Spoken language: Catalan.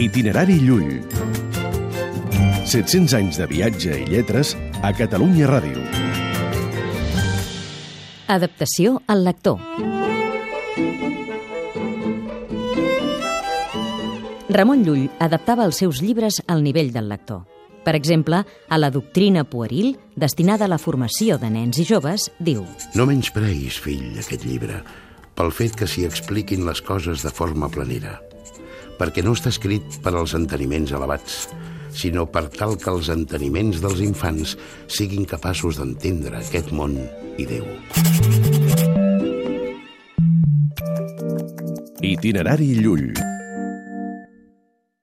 Itinerari Llull. 700 anys de viatge i lletres a Catalunya Ràdio. Adaptació al lector. Ramon Llull adaptava els seus llibres al nivell del lector. Per exemple, a la doctrina pueril, destinada a la formació de nens i joves, diu No menyspreïs, fill, aquest llibre, pel fet que s'hi expliquin les coses de forma planera, perquè no està escrit per als enteniments elevats, sinó per tal que els enteniments dels infants siguin capaços d'entendre aquest món i Déu. Itinerari Llull.